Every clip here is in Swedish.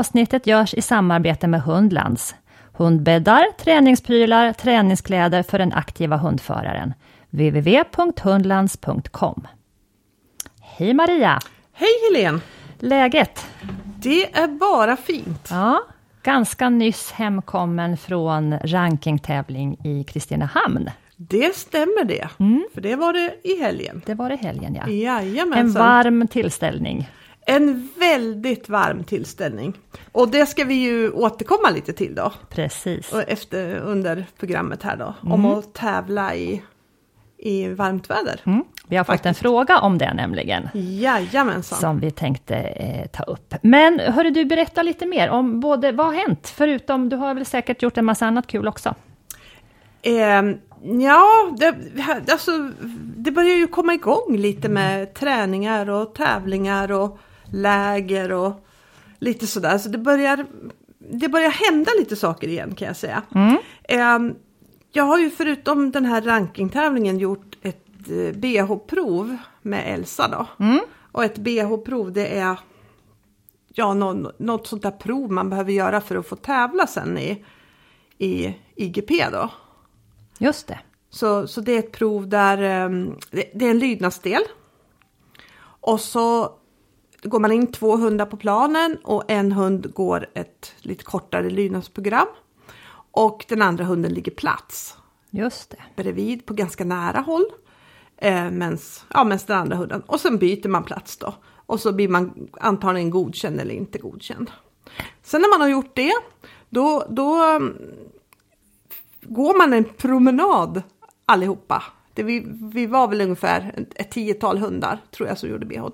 Avsnittet görs i samarbete med Hundlands. Hundbäddar, träningsprylar, träningskläder för den aktiva hundföraren. www.hundlands.com Hej Maria! Hej Helene! Läget? Det är bara fint. Ja, ganska nyss hemkommen från rankingtävling i Kristinehamn. Det stämmer det, Mm. för det var det i helgen. Det var det helgen ja. En Jajamensan. varm tillställning. En väldigt varm tillställning. Och det ska vi ju återkomma lite till då, Precis. och efter, under programmet här då, Mm. om att tävla i, i varmt väder. Mm. Vi har fått en fråga om det nämligen. Jajamensan. som vi tänkte eh, ta upp. Men hörru du, berätta lite mer om både vad har hänt, förutom du har väl säkert gjort en massa annat kul också? Ehm, ja, det, alltså, det börjar ju komma igång lite med träningar och tävlingar och läger och lite sådär. Så det börjar, det börjar hända lite saker igen kan jag säga. Ehm, jag har ju förutom den här rankingtävlingen gjort ett eh, BH-prov med Elsa då. Och ett BH-prov det är ja, någon, något sånt där prov man behöver göra för att få tävla sen i, i IGP då. Just det. Så, så det är ett prov där ehm, det, det är en lydnadsdel. Och så går man in två hundar på planen och en hund går ett lite kortare lydnadsprogram. Och den andra hunden ligger plats Just det. bredvid på ganska nära håll. Eh, mens, ja, mens den andra hunden. Och sen byter man plats då. Och så blir man antagligen godkänd eller inte godkänd. Sen när man har gjort det, då, då mm, går man en promenad allihopa. Det vi, vi var väl ungefär ett, ett tiotal hundar tror jag som gjorde BH.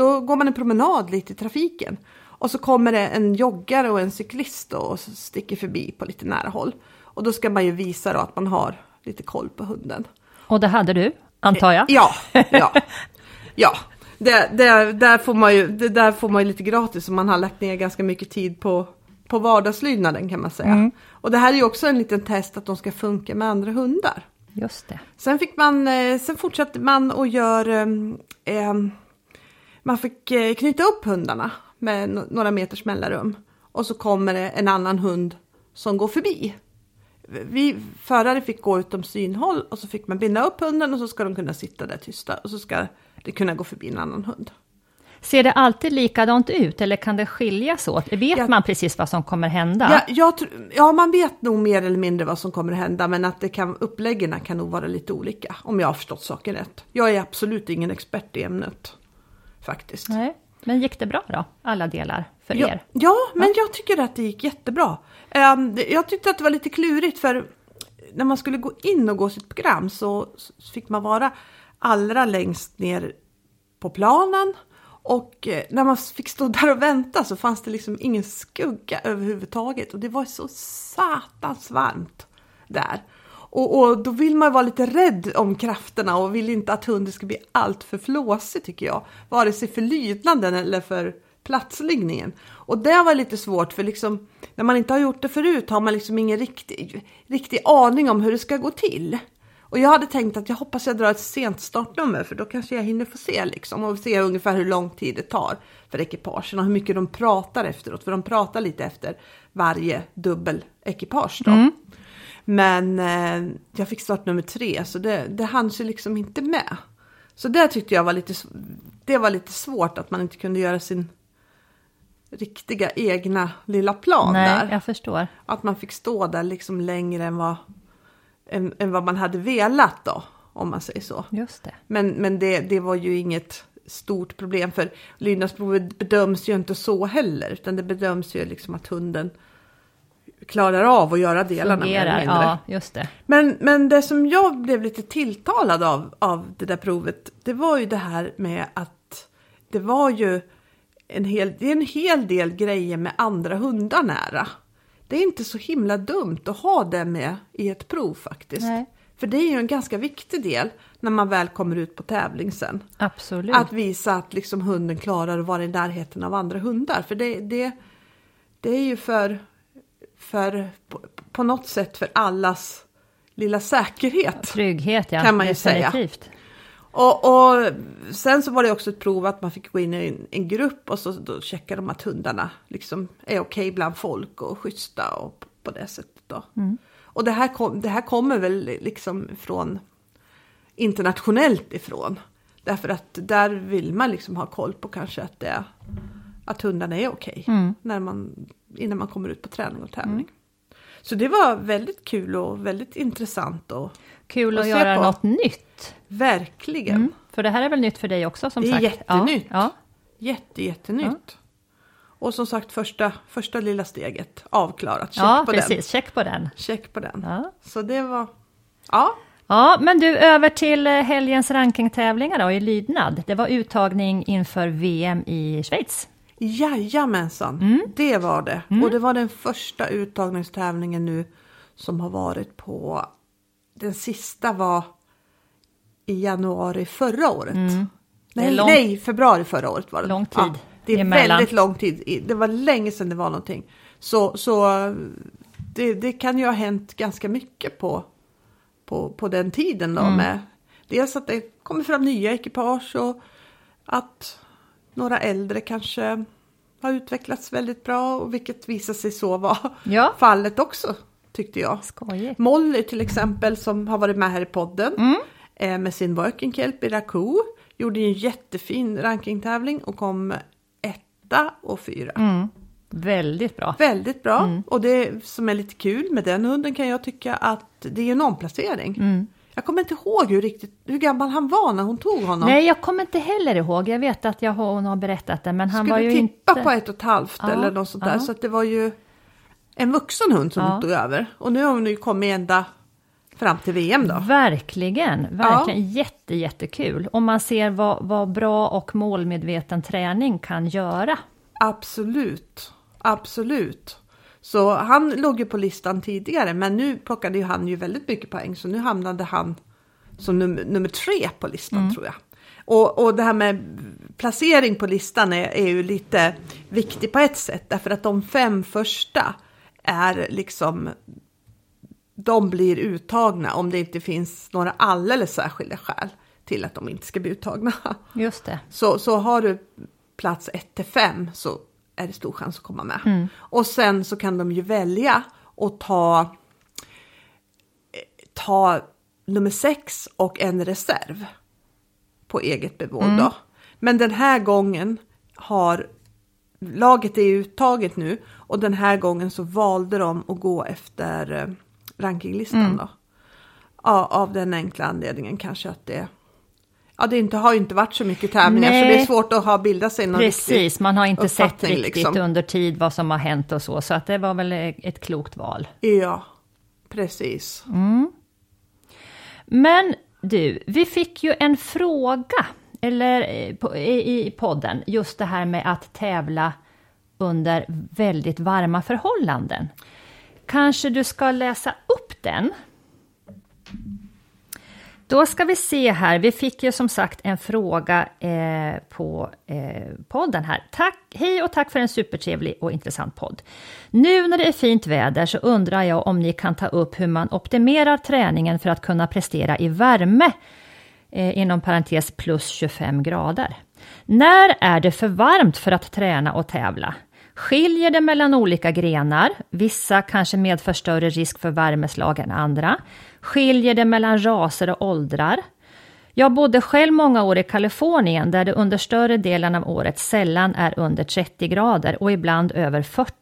Då går man en promenad lite i trafiken. Och så kommer det en joggare och en cyklist och sticker förbi på lite nära håll. Och då ska man ju visa då att man har lite koll på hunden. Och det hade du, antar jag? Ja, ja, ja. Det, det, där, får man ju, det där får man ju lite gratis och man har lagt ner ganska mycket tid på, på vardagslydnaden kan man säga. Och det här är ju också en liten test att de ska funka med andra hundar. Just det. Sen fick man, eh, sen fortsatte man och gör, ehm, ehm, man fick eh, knyta upp hundarna med några meters mellanrum. Och så kommer det en annan hund som går förbi. Vi förare fick gå utom synhåll och så fick man binda upp hunden och så ska de kunna sitta där tysta och så ska det kunna gå förbi en annan hund. Ser det alltid likadant ut eller kan det skiljas åt? Vet Ja. man precis vad som kommer hända? Ja, jag, ja, man vet nog mer eller mindre vad som kommer hända men att det kan, uppläggen kan nog vara lite olika om jag har förstått saken rätt. Jag är absolut ingen expert i ämnet faktiskt. Nej. Men gick det bra då, alla delar för Ja, er? ja, men jag tycker att det gick jättebra. Ehm, jag tyckte att det var lite klurigt för när man skulle gå in och gå sitt program så så fick man vara allra längst ner på planen. Och eh, när man fick stå där och vänta så fanns det liksom ingen skugga överhuvudtaget. Och det var så satans varmt där. Och, och då vill man vara lite rädd om krafterna och vill inte att hunden ska bli allt för flåsig tycker jag. Vare sig för lydnaden eller för platsliggningen. Och det var lite svårt för liksom när man inte har gjort det förut har man liksom ingen riktig, riktig aning om hur det ska gå till. Och jag hade tänkt att jag hoppas jag drar ett sent startnummer för då kanske jag hinner få se liksom och se ungefär hur lång tid det tar för ekipagen och hur mycket de pratar efteråt. För de pratar lite efter varje dubbel ekipage då. Mm. Men eh, jag fick startnummer tre så det, det hanns ju liksom inte med. Så det tyckte jag var lite, det var lite svårt att man inte kunde göra sin riktiga egna lilla plan Nej, där. jag förstår. Att man fick stå där liksom längre än vad, än, än vad man hade velat då, om man säger så. Just det. Men, men det, det var ju inget stort problem för lydnadsprovet bedöms ju inte så heller, utan det bedöms ju liksom att hunden klarar av att göra delarna mer eller Fungerar, ja, just det. Men, men det som jag blev lite tilltalad av, av det där provet, det var ju det här med att det var ju en hel, det är en hel del grejer med andra hundar nära. Det är inte så himla dumt att ha det med i ett prov faktiskt. Nej. För det är ju en ganska viktig del när man väl kommer ut på tävling sen. Absolut. Att visa att liksom hunden klarar att vara i närheten av andra hundar. För det, det, det är ju för, för på, på något sätt för allas lilla säkerhet. Trygghet, ja. kan man ju säga. Och, och sen så var det också ett prov att man fick gå in i en, en grupp och så då checkade de att hundarna liksom är okej bland folk och schyssta och på, på det sättet då. Och det här, kom, det här kommer väl liksom från internationellt ifrån. Därför att där vill man liksom ha koll på kanske att, det, att hundarna är okej när man, innan man kommer ut på träning och tävling. Så det var väldigt kul och väldigt intressant och Kul att se göra på. något nytt. verkligen Mm. För det här är väl nytt för dig också som Det är sagt? jättenytt. Ja, jätte, jättenytt. Och som sagt första, första lilla steget avklarat. Check ja. ja på precis. den. Check på den. Check på den. Ja. Så det var, ja, Ja, men du, över till eh, helgens rankingtävlingar då i lydnad. Det var uttagning inför VM i Schweiz. Jajamensan. Mm. Det var det. Och det var den första uttagningstävlingen nu som har varit på, den sista var i januari förra året. Är Nej, lång- nej, februari förra året var det. Lång tid det är emellan. väldigt lång tid. Det var länge sedan det var någonting. Så, så det, det kan ju ha hänt ganska mycket på, på, på den tiden Mm. då. Med, dels att det kommer fram nya ekipage och att några äldre kanske har utvecklats väldigt bra. Och vilket visar sig så vara Ja. fallet också, tyckte jag. Skojigt. Molly till exempel som har varit med här i podden Mm. eh, med sin working kelp i Raku gjorde en jättefin rankingtävling och kom etta och fyra. Mm. Väldigt bra. Väldigt bra Mm. och det som är lite kul med den hunden kan jag tycka att det är en omplacering. Jag kommer inte ihåg hur, riktigt, hur gammal han var när hon tog honom. Nej, jag kommer inte heller ihåg. Jag vet att jag har, hon har berättat det, men han Skulle var ju tippa inte... på ett och ett halvt Ja, eller något sånt där. ja. Så att det var ju en vuxen hund som Ja. tog över. Och nu har hon ju kommit ända fram till VM då. Verkligen, verkligen jätte, jättekul. Och man ser vad, vad bra och målmedveten träning kan göra. Absolut, absolut. Så han låg ju på listan tidigare men nu plockade ju han ju väldigt mycket poäng så nu hamnade han som num nummer tre på listan tror jag. Och, och det här med placering på listan är, är ju lite viktigt på ett sätt därför att de fem första är liksom de blir uttagna om det inte finns några alldeles särskilda skäl till att de inte ska bli uttagna. Just det. Så, så har du plats 1 till 5 så är det stor chans att komma med. Och sen så kan de ju välja att ta, eh, ta nummer 6 och en reserv på eget bevåg då. Men den här gången har laget är uttaget nu och den här gången så valde de att gå efter eh, rankinglistan då. Ja, av den enkla anledningen kanske att det Ja, det inte, har ju inte varit så mycket tävlingar så Nej. det är svårt att ha bildat sig någon Precis, man har inte sett riktigt liksom. under tid vad som har hänt och så, så att det var väl ett klokt val. Ja, precis. Men du, vi fick ju en fråga eller, eh, i, i podden, just det här med att tävla under väldigt varma förhållanden. Kanske du ska läsa upp den? Då ska vi se här, vi fick ju som sagt en fråga eh, på eh, podden här. Tack, hej och tack för en supertrevlig och intressant podd. Nu när det är fint väder så undrar jag om ni kan ta upp hur man optimerar träningen för att kunna prestera i värme, eh, inom parentes plus 25 grader. När är det för varmt för att träna och tävla? Skiljer det mellan olika grenar? Vissa kanske medför större risk för värmeslag än andra. Skiljer det mellan raser och åldrar? Jag bodde själv många år i Kalifornien där det under större delen av året sällan är under 30 grader och ibland över 40.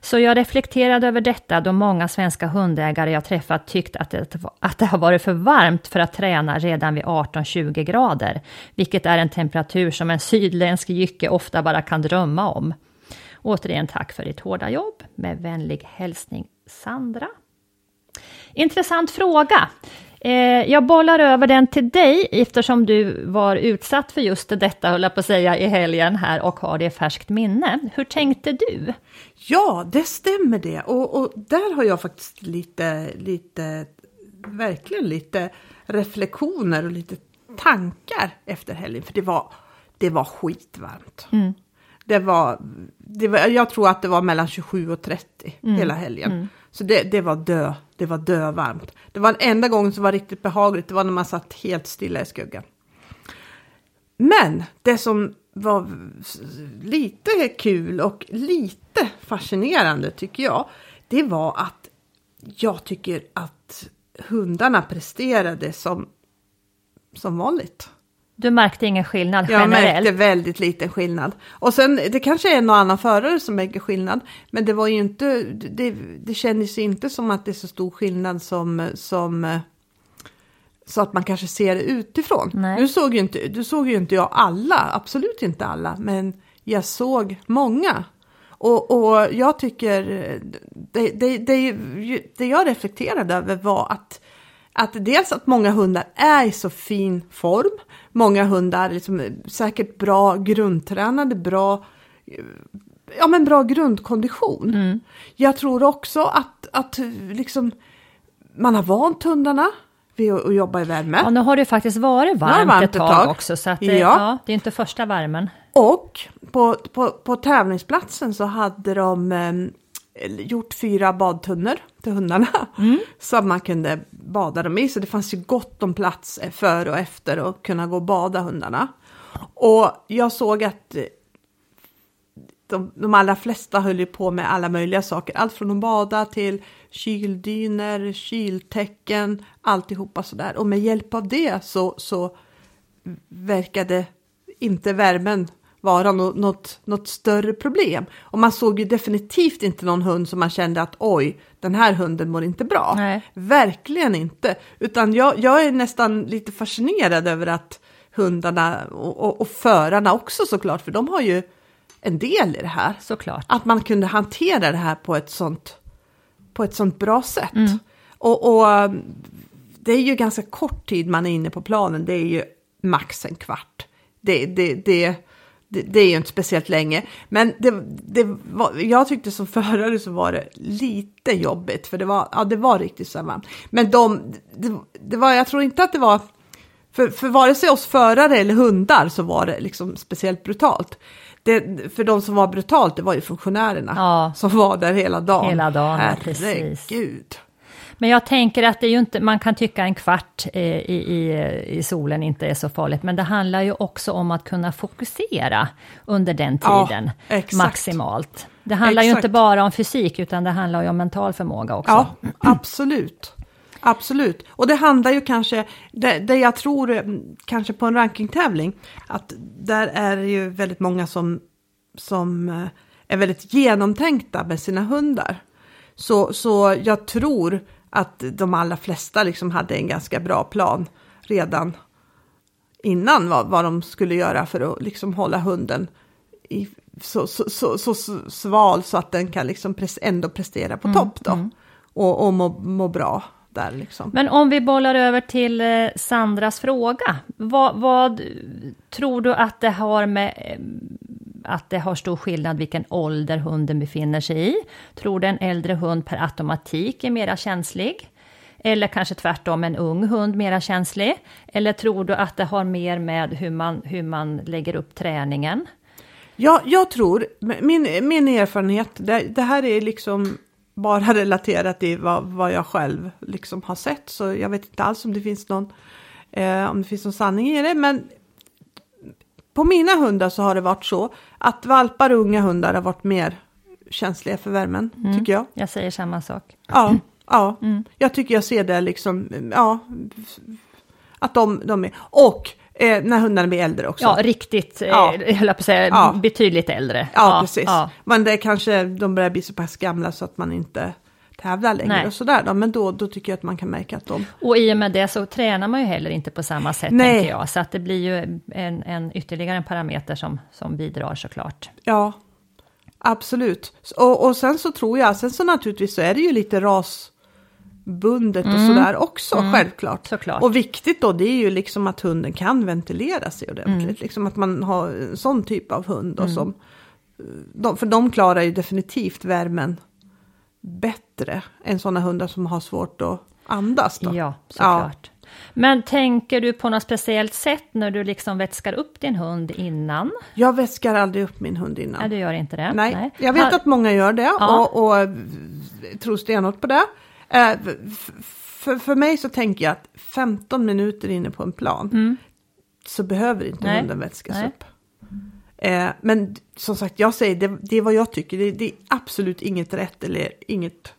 Så jag reflekterade över detta då många svenska hundägare jag träffat tyckt att det, att det har varit för varmt för att träna redan vid 18-20 grader, vilket är en temperatur som en sydländsk jycke ofta bara kan drömma om. Återigen tack för ditt hårda jobb. Med vänlig hälsning Sandra. Intressant fråga. Eh, jag bollar över den till dig eftersom du var utsatt för just detta, höll jag på att säga, i helgen här och har det i färskt minne. Hur tänkte du? Ja, det stämmer det. Och, och där har jag faktiskt lite, lite, verkligen lite reflektioner och lite tankar efter helgen. För det var, det var skitvarmt. Det var, det var, jag tror att det var mellan 27 och 30 hela helgen. Så det, det var dö, det var dövarmt. Det var den enda gången som var riktigt behagligt, det var när man satt helt stilla i skuggan. men det som var lite kul och lite fascinerande tycker jag, det var att jag tycker att hundarna presterade som, som vanligt. Du märkte ingen skillnad Jag generellt? märkte väldigt liten skillnad. Och sen, det kanske är någon annan förare som märker skillnad, men det var ju inte, det, det kändes inte som att det är så stor skillnad som, som så att man kanske ser det utifrån. Nej. Nu såg ju inte, du såg ju inte jag alla, absolut inte alla, men jag såg många. Och, och jag tycker, det, det, det, det jag reflekterade över var att, att dels att många hundar är i så fin form, många hundar liksom säkert bra grundtränade, bra ja, men bra grundkondition. Jag tror också att, att liksom, man har vant hundarna vid att jobba i värme. Ja, nu har det ju faktiskt varit varmt, varmt ett tag, tag. också, så att det, Ja. ja. det är inte första värmen. Och på, på, på tävlingsplatsen så hade de eh, gjort fyra badtunnor till hundarna. Som man kunde bada dem i. Så det fanns ju gott om plats före och efter att kunna gå och bada hundarna. Och jag såg att eh, de, de allra flesta höll ju på med alla möjliga saker. Allt från att bada till kyldyner, kyltäcken, alltihopa sådär. Och med hjälp av det så, så verkade inte värmen vara nå- något, något större problem. Och man såg ju definitivt inte någon hund som man kände att oj, den här hunden mår inte bra. Nej. Verkligen inte. Utan jag, jag är nästan lite fascinerad över att hundarna och, och, och förarna också såklart, för de har ju en del i det här. Såklart. Att man kunde hantera det här på ett sånt, på ett sånt bra sätt. Och, och um, det är ju ganska kort tid man är inne på planen, det är ju max en kvart. Det, det, det, det, det är ju inte speciellt länge. Men det, det var, jag tyckte som förare så var det lite jobbigt, för det var, ja, det var riktigt varmt. Men de, det, det var, jag tror inte att det var, för, för vare sig oss förare eller hundar så var det liksom speciellt brutalt. Det, för de som var brutalt, det var ju funktionärerna Ja. som var där hela dagen. Hela dagen, ja, precis. Men jag tänker att det är ju inte, man kan tycka en kvart eh, i, i, i solen inte är så farligt, men det handlar ju också om att kunna fokusera under den Ja, tiden exakt. maximalt. Det handlar ju Exakt. inte bara om fysik, utan det handlar ju om mental förmåga också. Ja, absolut. Absolut. Och det handlar ju kanske, det, det jag tror eh, kanske på en rankingtävling, att där är det ju väldigt många som, som eh, är väldigt genomtänkta med sina hundar. Så, så jag tror att de allra flesta liksom hade en ganska bra plan redan innan vad, vad de skulle göra för att liksom hålla hunden i, så, så, så, så, sval så att den kan liksom pres, ändå prestera på topp då. Och, och må, må bra där liksom. Men om vi bollar över till eh, Sandras fråga. Vad, vad tror du att det har med att det har stor skillnad vilken ålder hunden befinner sig i? Tror du en äldre hund per automatik är mera känslig? Eller kanske tvärtom en ung hund mera känslig? Eller tror du att det har mer med hur man, hur man lägger upp träningen? Ja, jag tror, min, min erfarenhet, det, det här är liksom bara relaterat till vad, vad jag själv liksom har sett. Så jag vet inte alls om det finns någon, eh, om det finns någon sanning i det. Men på mina hundar så har det varit så att valpar och unga hundar har varit mer känsliga för värmen, tycker jag. Jag säger samma sak. Ja, ja. jag tycker jag ser det liksom, ja, att de, de är, och eh, när hundarna blir äldre också. Ja, riktigt, eh, Ja. jag höll på att säga, Ja. betydligt äldre. Ja, precis. ja. Men det är kanske, de börjar bli så pass gamla så att man inte tävlar längre Nej. och sådär då. Men då, då tycker jag att man kan märka att de... Och i och med det så tränar man ju heller inte på samma sätt, Nej. tänker jag. Så att det blir ju en, en ytterligare en parameter som, som bidrar såklart. Ja, absolut. Och, och sen så tror jag, sen så naturligtvis så är det ju lite rasbundet och sådär också, självklart. Såklart. Och viktigt då, det är ju liksom att hunden kan ventilera sig ordentligt. Liksom att man har en sån typ av hund då som... De, för de klarar ju definitivt värmen bättre än sådana hundar som har svårt att andas. Då. Ja, såklart. Men tänker du på något speciellt sätt när du liksom vätskar upp din hund innan? Jag väskar aldrig upp min hund innan. Nej, du gör inte det? Nej, jag vet Ha- att många gör det Ja. och, och tror stenhårt på det. Eh, för, för mig så tänker jag att 15 minuter inne på en plan, Mm. så behöver inte Nej. hunden vätskas Nej. upp. Eh, men som sagt, jag säger det, det är vad jag tycker. Det, det är absolut inget rätt eller inget...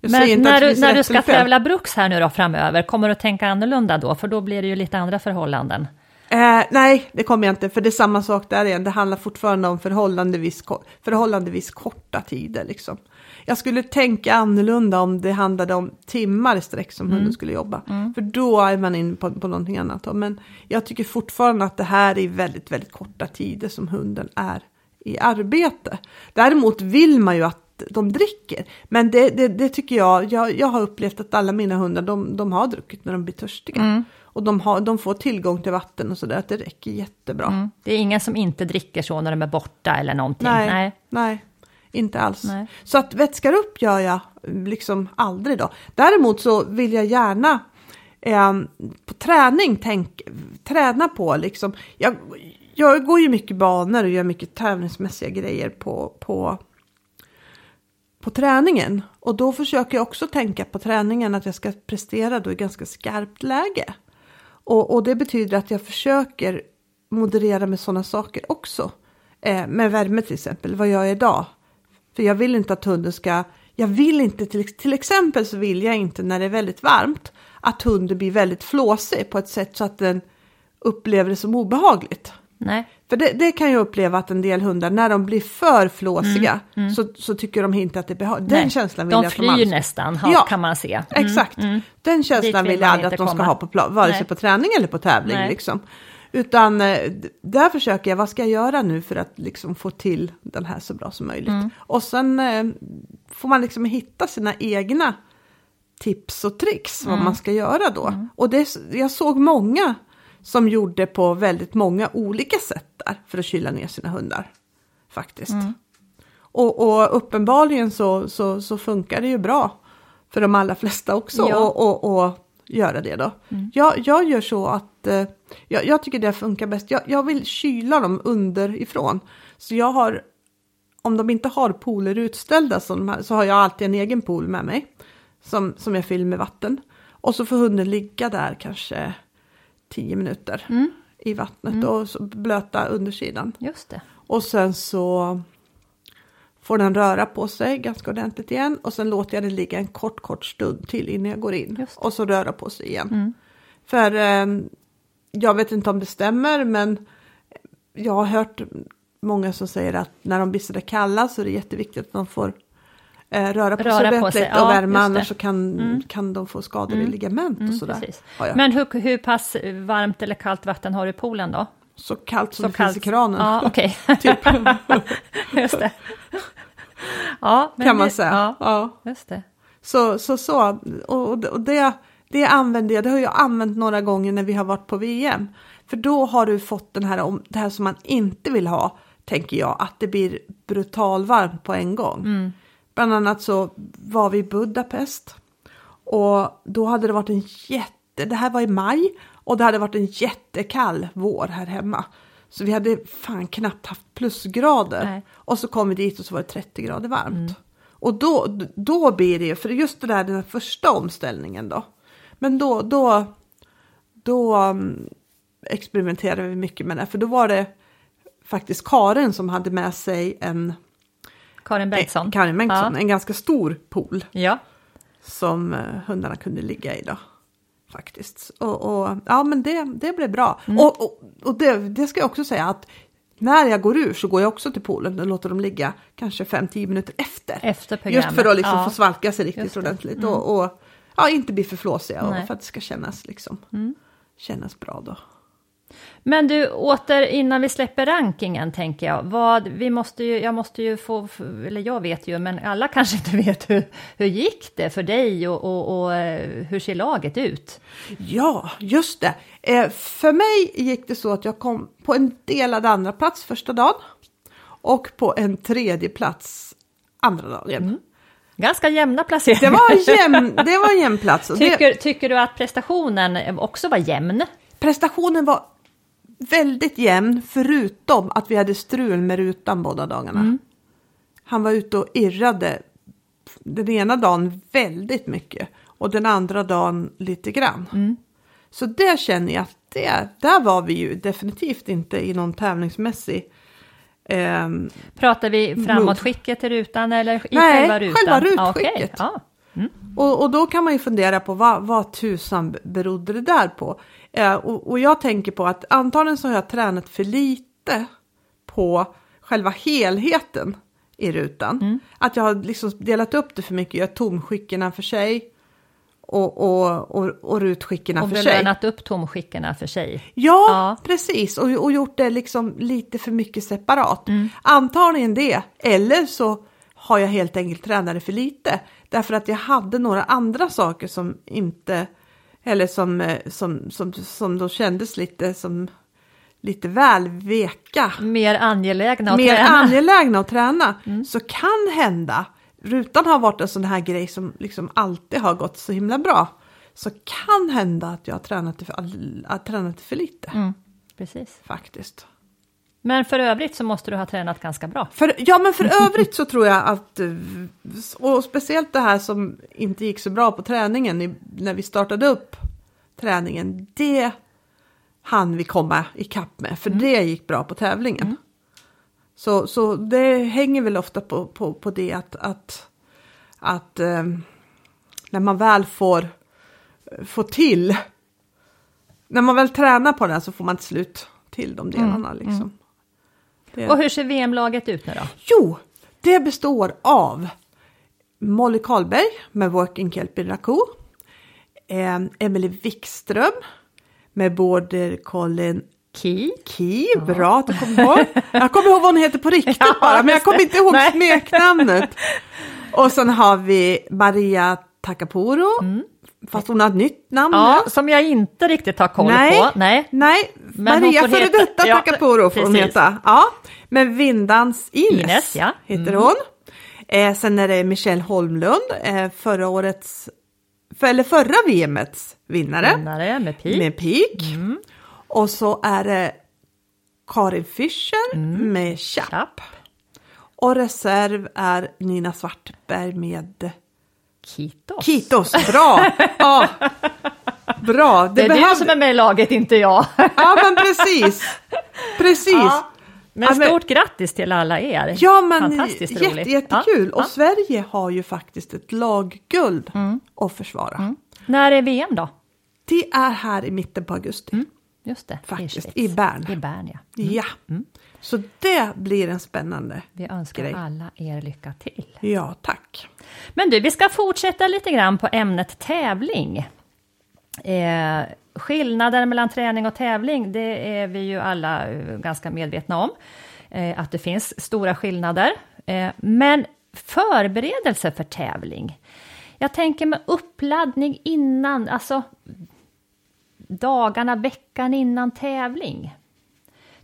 Jag Men när du, när du ska tävla bruks här nu då framöver, kommer du att tänka annorlunda då? För då blir det ju lite andra förhållanden. Eh, nej, det kommer jag inte, för det är samma sak där igen. Det handlar fortfarande om förhållandevis, förhållandevis korta tider. Liksom. Jag skulle tänka annorlunda om det handlade om timmar i sträck som hunden skulle jobba. För då är man inne på, på någonting annat. Men jag tycker fortfarande att det här är väldigt, väldigt korta tider som hunden är i arbete. Däremot vill man ju att de dricker. Men det, det, det tycker jag, jag, jag har upplevt att alla mina hundar, de, de har druckit när de blir törstiga. Och de, har, de får tillgång till vatten och sådär, att det räcker jättebra. Mm. Det är ingen som inte dricker så när de är borta eller någonting. Nej, Nej. nej. inte alls. Nej. Så att vätskar upp gör jag liksom aldrig då. Däremot så vill jag gärna eh, på träning tänk, träna på liksom. Jag, jag går ju mycket banor och gör mycket tävlingsmässiga grejer på, på, på träningen. Och då försöker jag också tänka på träningen att jag ska prestera då i ganska skarpt läge. Och, och det betyder att jag försöker moderera med sådana saker också. Eh, med värme till exempel, vad gör jag idag? För jag vill inte att hunden ska, jag vill inte till, till exempel så vill jag inte när det är väldigt varmt att hunden blir väldigt flåsig på ett sätt så att den upplever det som obehagligt. Nej. För det, det kan jag uppleva att en del hundar, när de blir för flåsiga Så, så tycker de inte att det är behagligt. Den Mm, känslan vill de jag att flyr aldrig- nästan, ha, Ja. kan man se. Mm. Exakt. Den känslan vill vill jag aldrig att de ska komma. ha på plan, vare sig Nej. på träning eller på tävling. Nej. Liksom. Utan eh, där försöker jag, vad ska jag göra nu för att liksom få till den här så bra som möjligt. Mm. Och sen eh, får man liksom hitta sina egna tips och tricks Mm. vad man ska göra då. Och det, jag såg många som gjorde på väldigt många olika sätt där för att kyla ner sina hundar. Faktiskt. Mm. Och, och uppenbarligen så, så, så funkar det ju bra för de allra flesta också Ja. och, och, och göra det då. Jag, jag gör så att eh, jag, jag tycker det funkar bäst. Jag, jag vill kyla dem underifrån. Så jag har, om de inte har pooler utställda här, så har jag alltid en egen pool med mig. Som, som jag fyller med vatten. Och så får hunden ligga där kanske 10 minuter i vattnet och så blöta undersidan. Just det. Och sen så får den röra på sig ganska ordentligt igen och sen låter jag den ligga en kort, kort stund till innan jag går in. Och så röra på sig igen. För eh, jag vet inte om det stämmer men jag har hört många som säger att när de blir sådär kalla så är det jätteviktigt att de får röra på Röra sig ordentligt sig, och ja, värma annars så kan, kan de få skador i ligament och sådär. Har jag. Men hur, hur pass varmt eller kallt vatten har du i poolen då? Så kallt som Så det kallt. finns i kranen. Ja, okej. Typ, Just det. Ja, kan man säga. Ja, Ja. just det. Så, så, så. Och, och det, det använder jag, det har jag använt några gånger när vi har varit på VM. För då har du fått den här, om- det här som man inte vill ha, tänker jag, att det blir brutalvarmt på en gång. Bland annat så var vi i Budapest och då hade det varit en jätte, det här var i maj och det hade varit en jättekall vår här hemma. Så vi hade fan knappt haft plusgrader. Nej. Och så kom vi dit och så var det 30 grader varmt. Och då, då blir det ju, för just det där den här första omställningen då. Men då, då, då um, experimenterade vi mycket med det. För då var det faktiskt Karin som hade med sig en, Karin Bengtsson. Karin Bengtsson, Ja. en ganska stor pool ja. som eh, hundarna kunde ligga i då. Faktiskt. Och, och ja men det, det blev bra. Mm. Och, och, och det, det ska jag också säga att när jag går ur så går jag också till poolen och låter dem ligga kanske 5-10 minuter efter. Efter programmet. Just för att liksom Ja. få svalka sig riktigt det. Mm. ordentligt och, och ja, inte bli för flåsiga och Nej. Mm. för att det ska kännas liksom kännas bra då. Men du, åter innan vi släpper rankingen tänker jag. Vad, vi måste ju, jag måste ju få, eller jag vet ju, men alla kanske inte vet hur, hur gick det för dig och, och, och eh, hur ser laget ut? Ja, just det. Eh, för mig gick det så att jag kom på en delad andra plats första dagen och på en tredje plats andra dagen. Ganska jämna placeringar. Det var jämn, det var en jämn plats. Och Det, Tycker, tycker du att prestationen också var jämn? prestationen var väldigt jämn förutom att vi hade strul med rutan båda dagarna. Han var ute och irrade den ena dagen väldigt mycket och den andra dagen lite grann. Så det känner jag att det, där var vi ju definitivt inte i någon tävlingsmässig ehm, Pratar vi framåtskicket i rutan eller i Nej, själva rutan? själva Ja, okej. rutskicket. Ja. Och, och då kan man ju fundera på vad, vad tusan berodde det där på? Eh, och, och jag tänker på att antagligen så har jag tränat för lite på själva helheten i rutan. Att jag har liksom delat upp det för mycket, har tomskickena för sig och, och, och, och rutskickena Och för sig. belönat upp tomskickena för sig. Ja, Ja. precis. Och, och gjort det liksom lite för mycket separat. Mm. Antagligen det. Eller så har jag helt enkelt tränat det för lite. Därför att jag hade några andra saker som inte, eller som, eh, som, som, som då kändes lite som lite väl veka. Mer angelägna att Mer träna. angelägna att träna. Så kan hända, rutan har varit en sån här grej som liksom alltid har gått så himla bra. Så kan hända att jag har tränat för, tränat för lite Mm, precis. faktiskt. Men för övrigt så måste du ha tränat ganska bra. För, ja, men för övrigt så tror jag att, eh, och speciellt det här som inte gick så bra på träningen när vi startade upp träningen, det hann vi komma ikapp med, för det gick bra på tävlingen. Så, så det hänger väl ofta på, på, på det att, att, att eh, när man väl får, får till, när man väl tränar på det så får man till slut till de delarna. Liksom. Och hur ser VM-laget ut nu då? Jo, det består av Molly Karlberg med Working Kelpie Raccoon. Eh, Emily Wikström med Border Colin Ki? Key. Bra att du kommer ihåg. Jag kommer ihåg vad hon heter på riktigt Ja, bara, men jag kommer inte ihåg Nej. smeknamnet. Och sen har vi Maria Takapuro. Fast hon har ett nytt namn Mm. Ja, nu. som jag inte riktigt har koll Nej. på. Nej. Nej, Men Maria får före heta- detta ja, Takapuro får hon heta. Ja, men Vindans Ines, Ines, ja. heter hon. Eh, sen är det Michelle Holmlund, eh, förra årets, för, eller förra VMets vinnare Vinnare med pik. med pik. Och så är det Karin Fischer med Chapp. Chapp. Och reserv är Nina Svartberg med Kitos. Kitos. Bra! ja. Bra, Det är behövde- du som är med i laget, inte jag. Ja men precis. Precis. Ja, Men Ja, men- stort grattis till alla er. Ja men Fantastiskt jätte, roligt. jättekul. Ja, Och ja. Sverige har ju faktiskt ett lagguld Mm. att försvara. När är VM då? Det är här i mitten på augusti. Just det, Faktiskt, Schweiz. i Bern. I Bern, ja. Ja. Så det blir en spännande. Vi önskar Grej. alla er lycka till. Ja, tack. Men du, vi ska fortsätta lite grann på ämnet tävling. Eh, skillnaden mellan träning och tävling, det är vi ju alla eh, ganska medvetna om. Eh, att det finns stora skillnader. Eh, men förberedelse för tävling. Jag tänker med uppladdning innan, alltså dagarna, veckan innan tävling.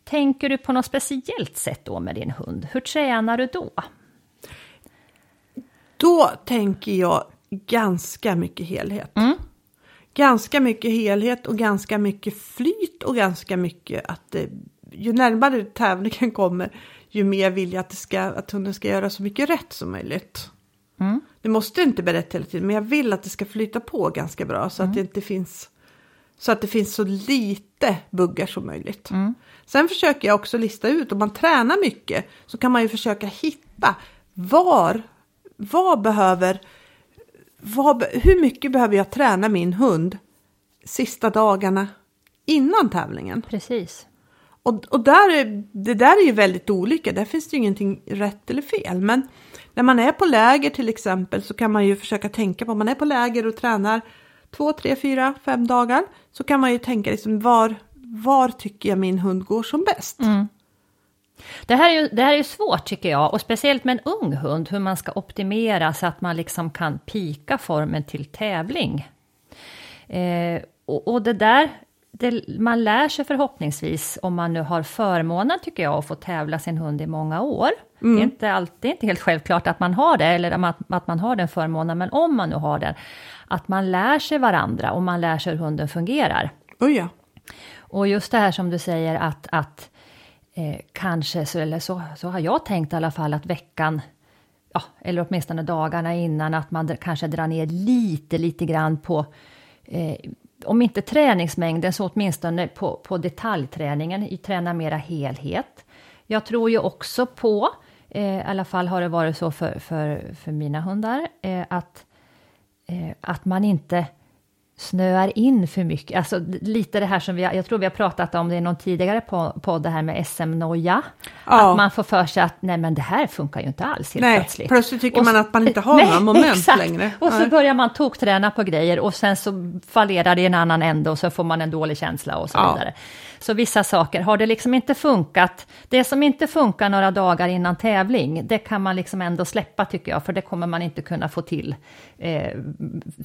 Tänker du på något speciellt sätt då med din hund? Hur tränar du då? Då tänker jag ganska mycket helhet. Ganska mycket helhet och ganska mycket flyt och ganska mycket att det, ju närmare tävlingen kommer ju mer vill jag att, det ska, att hunden ska göra så mycket rätt som möjligt. Det måste inte bli rätt hela tiden men jag vill att det ska flyta på ganska bra så att det inte finns så att det finns så lite buggar som möjligt. Sen försöker jag också lista ut, om man tränar mycket så kan man ju försöka hitta var, vad behöver, vad, hur mycket behöver jag träna min hund sista dagarna innan tävlingen? Precis. Och, och där är, det där är ju väldigt olika, där finns det ju ingenting rätt eller fel. Men när man är på läger till exempel så kan man ju försöka tänka på, om man är på läger och tränar två, tre, fyra, fem dagar så kan man ju tänka liksom var, var tycker jag min hund går som bäst? Det här, är ju, det här är svårt tycker jag, och speciellt med en ung hund, hur man ska optimera så att man liksom kan pika formen till tävling. Eh, och, och det där, det, man lär sig förhoppningsvis, om man nu har förmånen tycker jag, att få tävla sin hund i många år. Det är inte alltid inte helt självklart att man har det, eller att, att man har den förmånen, men om man nu har den, att man lär sig varandra och man lär sig hur hunden fungerar. Oh ja. Och just det här som du säger att, att eh, kanske, så, eller så, så har jag tänkt i alla fall att veckan, ja, eller åtminstone dagarna innan, att man kanske drar ner lite, lite grann på eh, om inte träningsmängden så åtminstone på, på detaljträningen, träna mera helhet. Jag tror ju också på, eh, i alla fall har det varit så för, för, för mina hundar, eh, att, eh, att man inte snöar in för mycket. Alltså lite det här som vi jag tror vi har pratat om det i någon tidigare podd, det här med SM-noja. Ja. Att man får för sig att nej men det här funkar ju inte alls helt nej, plötsligt. plötsligt tycker och, man att man inte har nej, några moment exakt. längre. Och så börjar man tokträna på grejer och sen så fallerar det i en annan ände och så får man en dålig känsla och så ja. vidare. Så vissa saker, har det liksom inte funkat, det som inte funkar några dagar innan tävling, det kan man liksom ändå släppa tycker jag, för det kommer man inte kunna få till eh,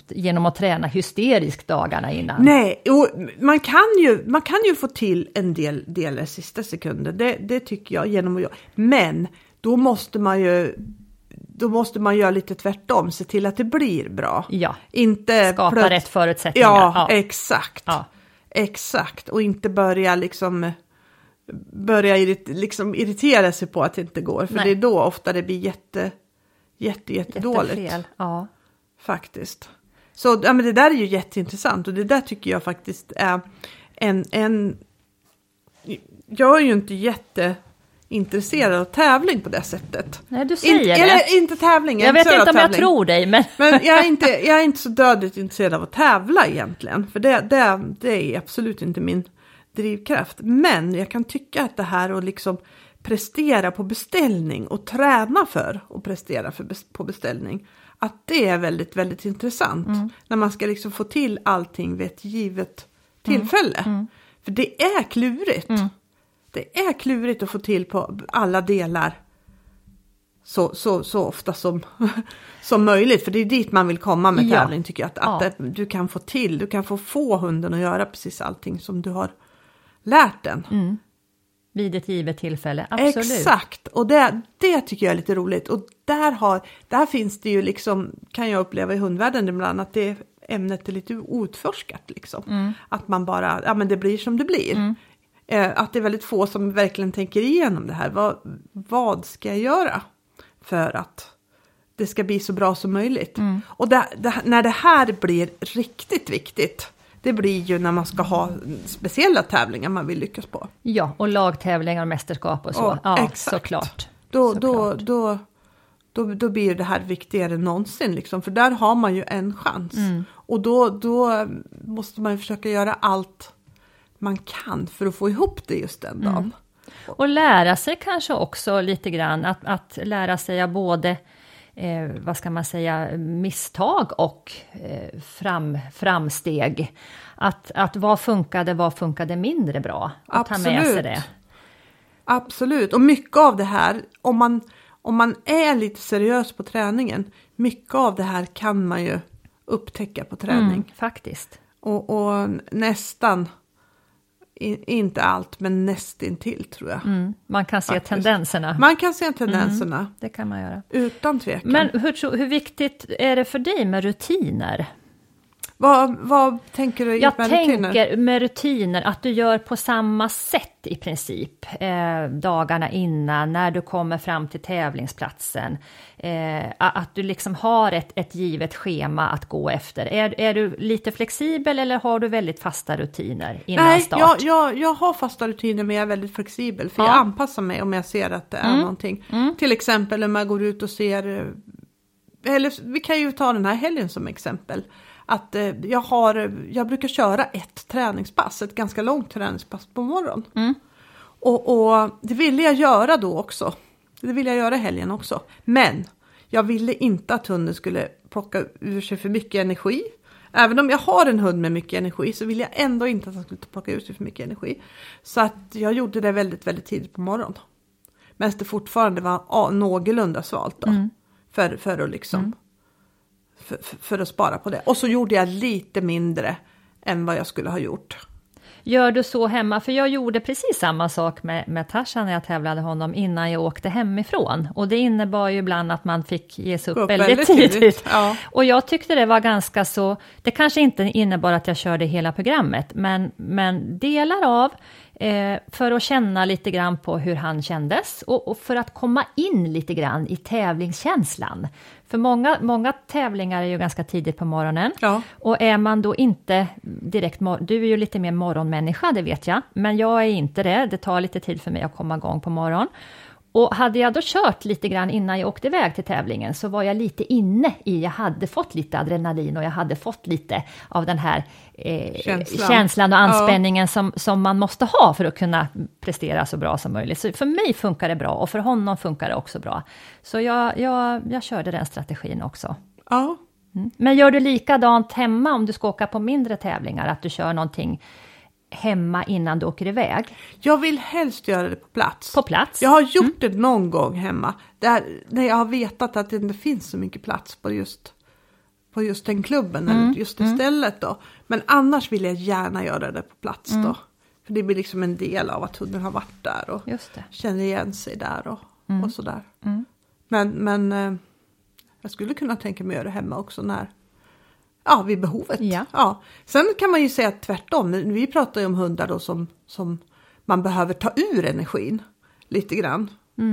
genom att träna hysteriskt dagarna innan. Nej, och man kan ju, man kan ju få till en del delar sista sekunden, det, det tycker jag, genom att göra. Men då måste man ju då måste man göra lite tvärtom, se till att det blir bra. Ja, inte skapa rätt förutsättningar. Ja, ja. exakt. Ja. Exakt, och inte börja liksom börja irrit liksom irritera sig på att det inte går. För Nej. det är då ofta det blir jätte, jätte, jättedåligt. Jättefel, ja. Faktiskt. Så ja, men det där är ju jätteintressant och det där tycker jag faktiskt är en, en... Jag är ju inte jätte intresserad av tävling på det sättet. Nej, du säger In, det. Eller inte tävling. Jag, jag vet inte om jag tror dig. Men, men jag, är inte, jag är inte så dödligt intresserad av att tävla egentligen. För det, det, det är absolut inte min drivkraft. Men jag kan tycka att det här att liksom prestera på beställning och träna för att prestera för, på beställning. Att det är väldigt, väldigt intressant. Mm. När man ska liksom få till allting vid ett givet tillfälle. Mm. Mm. För det är klurigt. Det är klurigt att få till på alla delar så, så, så ofta som, som möjligt. För det är dit man vill komma med tävling ja. tycker jag. Att, ja. att du kan få till, du kan få få hunden att göra precis allting som du har lärt den. Mm. Vid ett givet tillfälle, absolut. Exakt, och det, det tycker jag är lite roligt. Och där, har, där finns det ju liksom, kan jag uppleva i hundvärlden ibland, att det ämnet är lite outforskat. Liksom. Mm. Att man bara, ja men det blir som det blir. Mm. Eh, att det är väldigt få som verkligen tänker igenom det här. Vad, vad ska jag göra för att det ska bli så bra som möjligt? Mm. Och det, det, när det här blir riktigt viktigt, det blir ju när man ska ha speciella tävlingar man vill lyckas på. Ja, och lagtävlingar och mästerskap och så. Oh, ja, exakt. såklart. Då, såklart. Då, då, då, då blir det här viktigare än någonsin, liksom, för där har man ju en chans. Mm. Och då, då måste man försöka göra allt man kan för att få ihop det just den dagen. Mm. Och lära sig kanske också lite grann, att, att lära sig av både eh, vad ska man säga, misstag och eh, fram, framsteg. Att, att vad funkade, vad funkade mindre bra? Och Absolut. ta med sig det. Absolut, och mycket av det här, om man, om man är lite seriös på träningen, mycket av det här kan man ju upptäcka på träning. Mm, faktiskt. Och, och nästan inte allt, men nästintill tror jag. Mm, man kan se Faktiskt. tendenserna. Man kan se tendenserna. Mm, det kan man göra. Utan tvekan. Men hur, hur viktigt är det för dig med rutiner? Vad, vad tänker du Jag med rutiner? Tänker med rutiner att du gör på samma sätt i princip eh, dagarna innan, när du kommer fram till tävlingsplatsen. Eh, att du liksom har ett, ett givet schema att gå efter. Är, är du lite flexibel eller har du väldigt fasta rutiner innan Nej, start? Jag, jag, jag har fasta rutiner men jag är väldigt flexibel. För ja. jag anpassar mig om jag ser att det är mm. någonting. Mm. Till exempel om jag går ut och ser eller vi kan ju ta den här helgen som exempel att eh, jag, har, jag brukar köra ett träningspass, ett ganska långt träningspass på morgonen. Mm. Och, och, det ville jag göra då också. Det ville jag göra helgen också. Men jag ville inte att hunden skulle plocka ur sig för mycket energi. Även om jag har en hund med mycket energi så vill jag ändå inte att han skulle plocka ur sig för mycket energi. Så att jag gjorde det väldigt, väldigt tidigt på morgonen. Men det fortfarande var någorlunda svalt då. Mm. För, för att liksom mm för, för, att spara på det. Och så gjorde jag lite mindre än vad jag skulle ha gjort. Gör du så hemma? För jag gjorde precis samma sak med, med Tarzan när jag tävlade honom innan jag åkte hemifrån. Och det innebar ju ibland att man fick ge sig upp, upp väldigt, väldigt tidigt. tidigt. Ja. Och jag tyckte det var ganska så, det kanske inte innebar att jag körde hela programmet, men, men delar av, eh, för att känna lite grann på hur han kändes och, och, för att komma in lite grann i tävlingskänslan. För många, många tävlingar är ju ganska tidigt på morgonen. Ja. Och är man då inte direkt, du är ju lite mer morgonmänniska, det vet jag, men jag är inte det, det tar lite tid för mig att komma igång på morgonen. Och hade jag då kört lite grann innan jag åkte iväg till tävlingen så var jag lite inne i, jag hade fått lite adrenalin och jag hade fått lite av den här eh, Känslan. känslan och Ja. anspänningen som, som man måste ha för att kunna prestera så bra som möjligt. Så för mig funkar det bra och för honom funkar det också bra. Så jag, jag, jag körde den strategin också. Ja. Men gör du likadant hemma om du ska åka på mindre tävlingar, att du kör någonting hemma innan du åker iväg? Jag vill helst göra det på plats. På plats? Jag har gjort det någon gång hemma. Där, när jag har vetat att det inte finns så mycket plats på just, på just den klubben eller just det stället då. Men annars vill jag gärna göra det på plats då. För det blir liksom en del av att hunden har varit där och känner igen sig där och, och sådär. Men, men eh, jag skulle kunna tänka mig att göra det hemma också när Ja, vid behovet. Ja. Sen kan man ju säga tvärtom. Vi pratar ju om hundar då som, som man behöver ta ur energin lite grann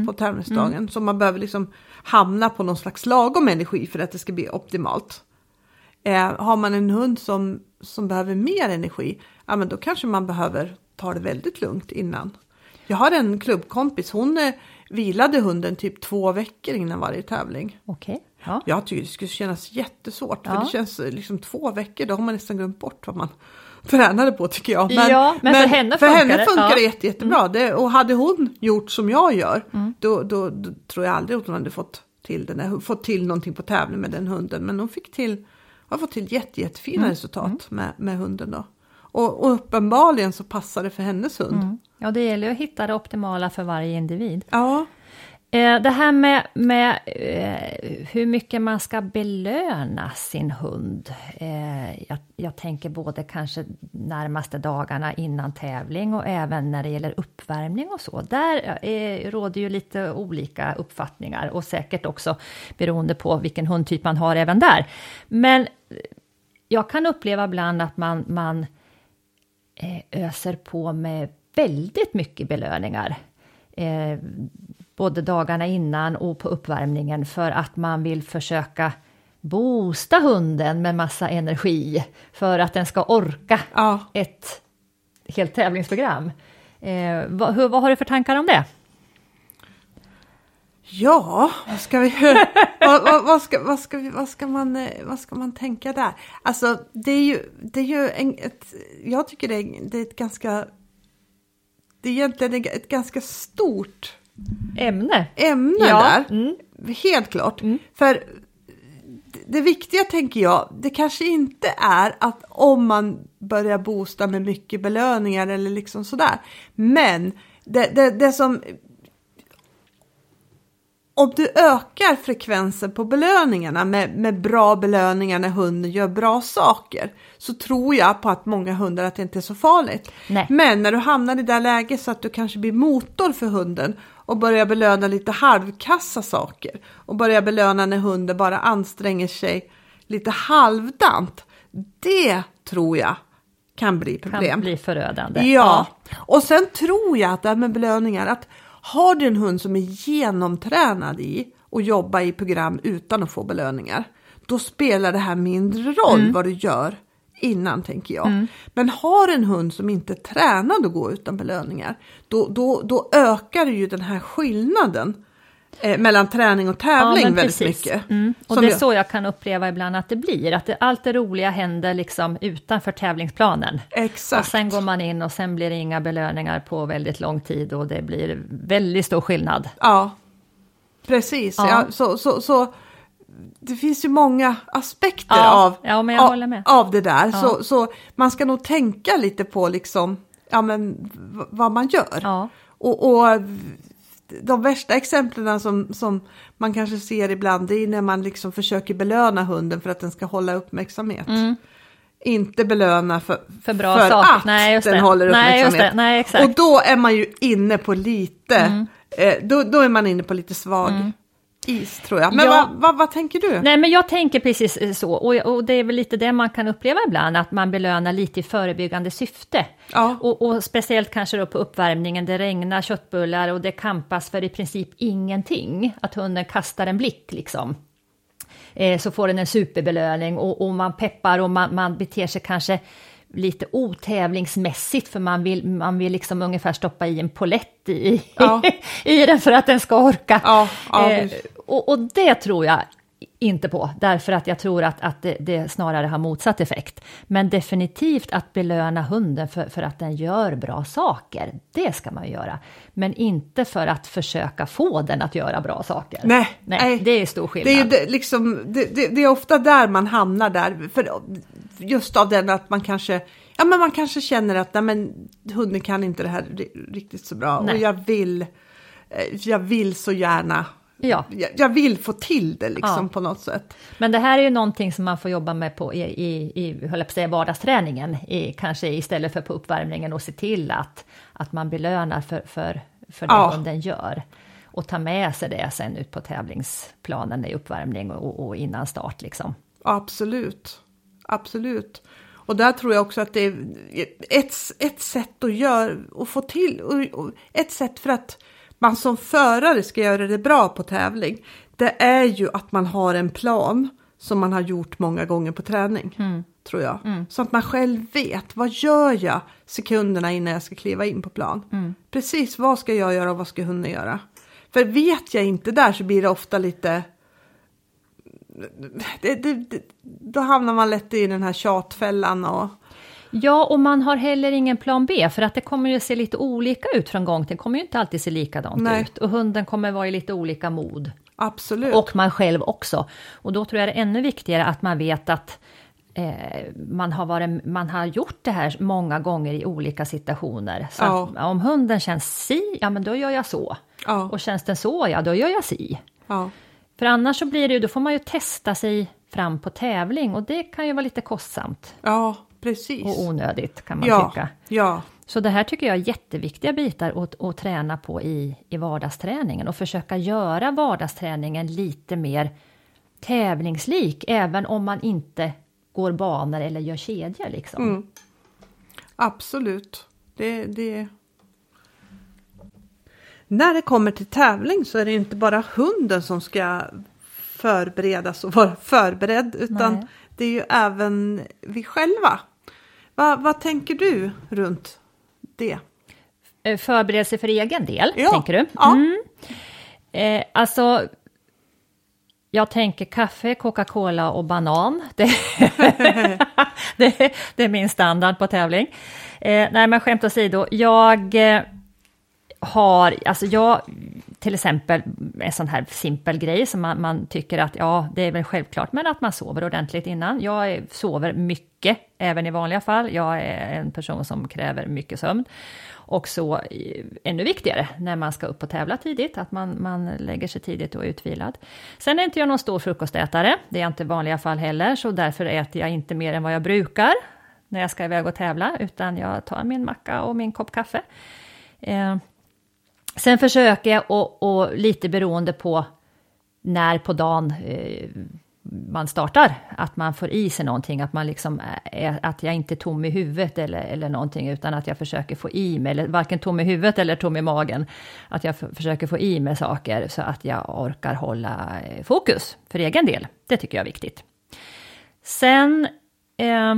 på tävlingsdagen. Så man behöver liksom hamna på någon slags lagom energi för att det ska bli optimalt. Eh, har man en hund som, som behöver mer energi, ja men då kanske man behöver ta det väldigt lugnt innan. Jag har en klubbkompis, hon eh, vilade hunden typ två veckor innan varje tävling. Okej. Ja. Jag tycker det skulle kännas jättesvårt, för Ja. det känns eh, liksom två veckor, då har man nästan glömt bort vad man tränade på tycker jag. Ja, men för henne för funkar henne det. funkar Ja. Mm. det jätte, jättebra. Det, och hade hon gjort som jag gör, då, då, då tror jag aldrig att hon hade fått till, den fått till någonting på tävling med den hunden. Men hon fick till, har fått till jätte, jättefina Mm. resultat Med, med hunden då. Och, och uppenbarligen så passar det för hennes hund. ja, det gäller att hitta det optimala för varje individ. Ja, Eh, det här med, med eh, hur mycket man ska belöna sin hund. Eh, jag, jag tänker både kanske närmaste dagarna innan tävling och även när det gäller uppvärmning och så. Där råder ju lite olika uppfattningar och säkert också beroende på vilken hundtyp man har även där. Men jag kan uppleva ibland att man, man öser på med väldigt mycket belöningar. Både dagarna innan och på uppvärmningen för att man vill försöka boosta hunden med massa energi för att den ska orka ja. ett helt tävlingsprogram. Eh, vad, hur, vad har du för tankar om det? Ja, vad ska vi vad, vad, vad, ska, vad, ska vi, vad, ska man, eh, vad ska man tänka där? Alltså det är ju, det är ju en, ett, jag tycker det är, det är ett ganska, det är egentligen ett ganska stort Ämne? ämne Ja, där. mm. Helt klart. För det- viktiga tänker jag, det kanske inte är att om man börjar boosta med mycket belöningar eller liksom sådär. Men det, det, det som om du ökar frekvensen på belöningarna med, med bra belöningar när hunden gör bra saker så tror jag på att många hundar att det inte är så farligt. Nej. Men när du hamnar i det där läget så att du kanske blir motor för hunden och börjar belöna lite halvkassa saker och börjar belöna när hunden bara anstränger sig lite halvdant. Det tror jag kan bli Kan problem. bli förödande. Ja. och sen tror jag att det här med belöningar, att har du en hund som är genomtränad i att jobba i program utan att få belöningar, då spelar det här mindre roll Mm. vad du gör innan tänker jag. Men har en hund som inte är tränad att gå utan belöningar, då, då, då ökar ju den här skillnaden eh, mellan träning och tävling men väldigt precis. mycket. Mm. Och Som det är jag- så jag kan uppleva ibland att det blir, att det, allt det roliga händer liksom utanför tävlingsplanen. Exakt. Och sen går man in och sen blir det inga belöningar på väldigt lång tid och det blir väldigt stor skillnad. Ja, precis. Ja. Ja. så, så, så, det finns ju många aspekter Ja, av, ja, av, av det där. Ja. Så, så man ska nog tänka lite på liksom, ja, men, vad man gör. Och, och de värsta exemplen som, som man kanske ser ibland det är när man liksom försöker belöna hunden för att den ska hålla uppmärksamhet. Inte belöna för, Mm. För bra saker. att Nej, den håller Nej, uppmärksamhet. Nej. Mm. Och då är man ju inne på lite, eh, då, då är man inne på lite svag is tror jag. Men Ja. vad, vad, vad tänker du? Nej, men jag tänker precis eh, så. Och, och det är väl lite det man kan uppleva ibland, att man belönar lite i förebyggande syfte. Ja. Och, och speciellt kanske då på uppvärmningen, det regnar köttbullar och det kampas för i princip ingenting. Att hunden kastar en blick liksom. eh, så får den en superbelöning och, och man peppar och man, man beter sig kanske lite otävlingsmässigt för man vill, man vill liksom ungefär stoppa i en polett i, ja. i den för att den ska orka. Ja, ja, eh, och, och, det tror jag inte på, därför att jag tror att, att det, det, snarare har motsatt effekt. Men definitivt att belöna hunden för, för att den gör bra saker, det ska man göra. Men inte för att försöka få den att göra bra saker. Nej, nej, nej. det är stor skillnad. Det är, det, liksom, det, det, är ofta där man hamnar där, för just av den att man kanske Ja men man kanske känner att nej, men, hunden kan inte det här riktigt så bra nej. och jag vill, eh, jag vill så gärna Ja. Jag, jag vill få till det liksom ja. på något sätt. Men det här är ju någonting som man får jobba med på i, i, i höll jag på säga, vardagsträningen, i, kanske istället för på uppvärmningen och se till att, att man belönar för, för, för det ja. hunden gör. Och ta med sig det sen ut på tävlingsplanen i uppvärmning och, och innan start liksom. Absolut, absolut. Och där tror jag också att det är ett, ett sätt att göra och få till, och, och ett sätt för att man som förare ska göra det bra på tävling, det är ju att man har en plan som man har gjort många gånger på träning. Mm. Tror jag. Mm. Så att man själv vet, vad gör jag sekunderna innan jag ska kliva in på plan? Mm. Precis, vad ska jag göra och vad ska hunden göra? För vet jag inte där så blir det ofta lite... Det, det, det, då hamnar man lätt i den här tjatfällan och Ja, och man har heller ingen plan B, för att det kommer ju se lite olika ut från gång till Det kommer ju inte alltid se likadant Nej. ut. Och hunden kommer vara i lite olika mod. Absolut. Och man själv också. Och då tror jag det är ännu viktigare att man vet att eh, man, har varit, man har gjort det här många gånger i olika situationer. Så ja. om hunden känns si, ja men då gör jag så. Ja. Och känns den så, ja då gör jag si. Ja. För annars så blir det ju, då får man ju testa sig fram på tävling och det kan ju vara lite kostsamt. Ja, Precis. och onödigt kan man ja, tycka. Ja. Så det här tycker jag är jätteviktiga bitar att, att träna på i, i vardagsträningen och försöka göra vardagsträningen lite mer tävlingslik, även om man inte går banor eller gör kedjor. Liksom. Mm. Absolut. Det, det... När det kommer till tävling så är det inte bara hunden som ska förberedas och vara förberedd, utan Nej. det är ju även vi själva. Va, vad tänker du runt det? Eh, förberedelse för egen del, ja. tänker du? Ja. Mm. Eh, alltså, jag tänker kaffe, Coca-Cola och banan. Det, det, det, är min standard på tävling. Eh, nej, men skämt åsido, jag eh, har, alltså jag, till exempel en sån här simpel grej som man, man, tycker att ja, det är väl självklart, men att man sover ordentligt innan. Jag sover mycket, även i vanliga fall. Jag är en person som kräver mycket sömn. Och så ännu viktigare när man ska upp och tävla tidigt, att man, man lägger sig tidigt och är utvilad. Sen är inte jag någon stor frukostätare, det är jag inte i vanliga fall heller, så därför äter jag inte mer än vad jag brukar när jag ska iväg och tävla, utan jag tar min macka och min kopp kaffe. Eh, Sen försöker jag, och, och lite beroende på när på dagen eh, man startar, att man får i sig någonting, att, man liksom är, att jag inte är tom i huvudet eller, eller någonting, utan att jag försöker få i mig, eller varken tom i huvudet eller tom i magen, att jag försöker få i mig saker så att jag orkar hålla eh, fokus för egen del. Det tycker jag är viktigt. Sen eh,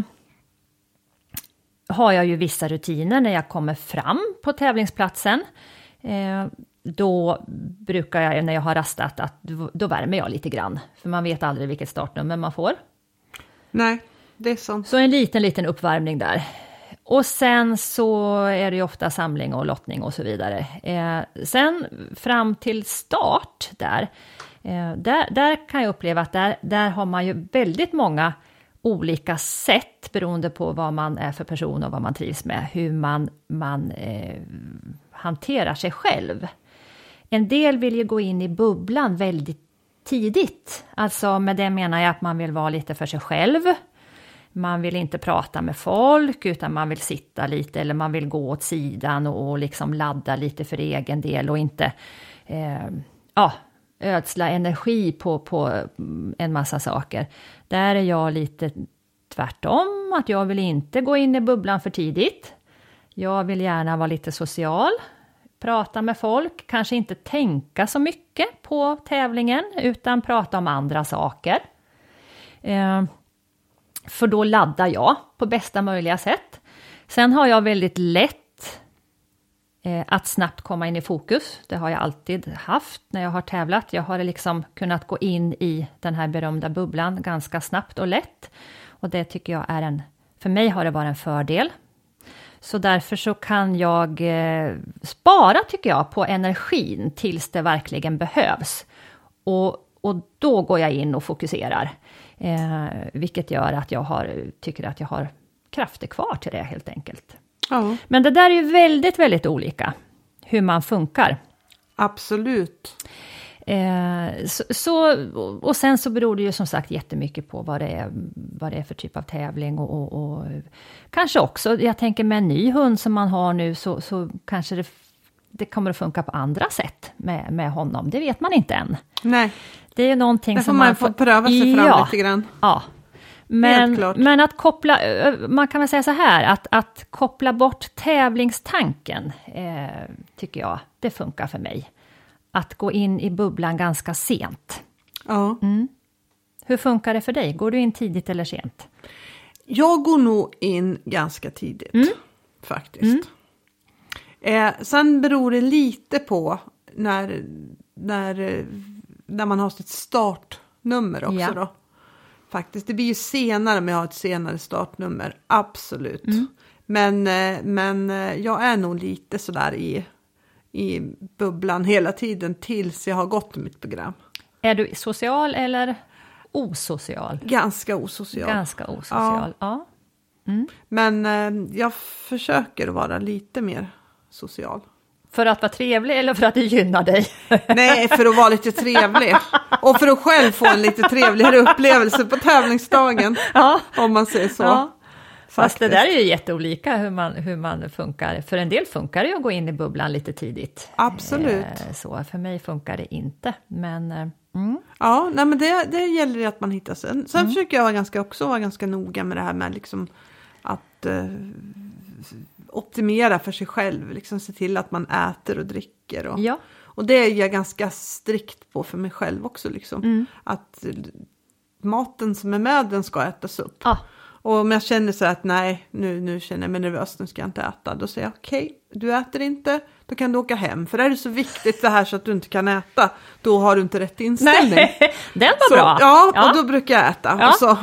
har jag ju vissa rutiner när jag kommer fram på tävlingsplatsen. Eh, då brukar jag, när jag har rastat, att då värmer jag lite grann. För man vet aldrig vilket startnummer man får. Nej, det är sant. Så en liten, liten uppvärmning där. Och sen så är det ju ofta samling och lottning och så vidare. Eh, sen fram till start där, eh, där, där kan jag uppleva att där, där har man ju väldigt många olika sätt beroende på vad man är för person och vad man trivs med, hur man, man eh, hanterar sig själv. En del vill ju gå in i bubblan väldigt tidigt. Alltså med det menar jag att man vill vara lite för sig själv. Man vill inte prata med folk utan man vill sitta lite eller man vill gå åt sidan och, och liksom ladda lite för egen del och inte eh, ja, ödsla energi på, på mm, en massa saker. Där är jag lite tvärtom, att jag vill inte gå in i bubblan för tidigt. Jag vill gärna vara lite social, prata med folk, kanske inte tänka så mycket på tävlingen, utan prata om andra saker. Eh, för då laddar jag på bästa möjliga sätt. Sen har jag väldigt lätt eh, att snabbt komma in i fokus. Det har jag alltid haft när jag har tävlat. Jag har liksom kunnat gå in i den här berömda bubblan ganska snabbt och lätt. Och det tycker jag är en, för mig har det varit en fördel. Så därför så kan jag eh, spara, tycker jag, på energin tills det verkligen behövs. Och, och då går jag in och fokuserar. Eh, vilket gör att jag har, tycker att jag har krafter kvar till det helt enkelt. Ja, Men det där är ju väldigt, väldigt olika, hur man funkar. absolut. Eh, så, så, och sen så beror det ju som sagt jättemycket på vad det är, vad det är för typ av tävling och, och, och kanske också, jag tänker med en ny hund som man har nu så, så kanske det, det kommer att funka på andra sätt med, med honom. Det vet man inte än. Nej, Det är någonting där får som man få pröva sig fram Ja. lite grann. Ja. Men, men att koppla, man kan väl säga så här, att, att koppla bort tävlingstanken, eh, tycker jag, det funkar för mig. Att gå in i bubblan ganska sent. Ja. Hur funkar det för dig? Går du in tidigt eller sent? Jag går nog in ganska tidigt. Mm. Faktiskt. Eh, sen beror det lite på när, när, när man har sitt startnummer också Ja. då. Faktiskt, det blir ju senare om jag har ett senare startnummer, absolut. Mm. Men, eh, men eh, jag är nog lite sådär i, i bubblan hela tiden tills jag har gått mitt program. Är du social eller osocial? Ganska osocial. Ganska osocial, ja. Men eh, jag försöker vara lite mer social. För att vara trevlig eller för att det gynnar dig? Nej, för att vara lite trevlig. Och för att själv få en lite trevligare upplevelse på tävlingsdagen. ja. Om man säger så. Ja. Fast det där är ju jätteolika hur man, hur man funkar. För en del funkar det ju att gå in i bubblan lite tidigt. Absolut. Eh, Så för mig funkar det inte. Men eh, mm, Ja, nej, men det, det gäller att man hittar sen. Sen försöker jag vara ganska, också vara ganska noga med det här med liksom att eh, optimera för sig själv. Liksom se till att man äter och dricker. Och, ja, och det är jag ganska strikt på för mig själv också. Liksom. Att eh, maten som är med den ska ätas upp. ja, och om jag känner så att nej, nu, nu känner jag mig nervös, nu ska jag inte äta. Då säger jag okej, du äter inte, då kan du åka hem. För är det så viktigt det här så att du inte kan äta, då har du inte rätt inställning. nej, den var Så, bra. ja, och då brukar jag äta. Ja. Så,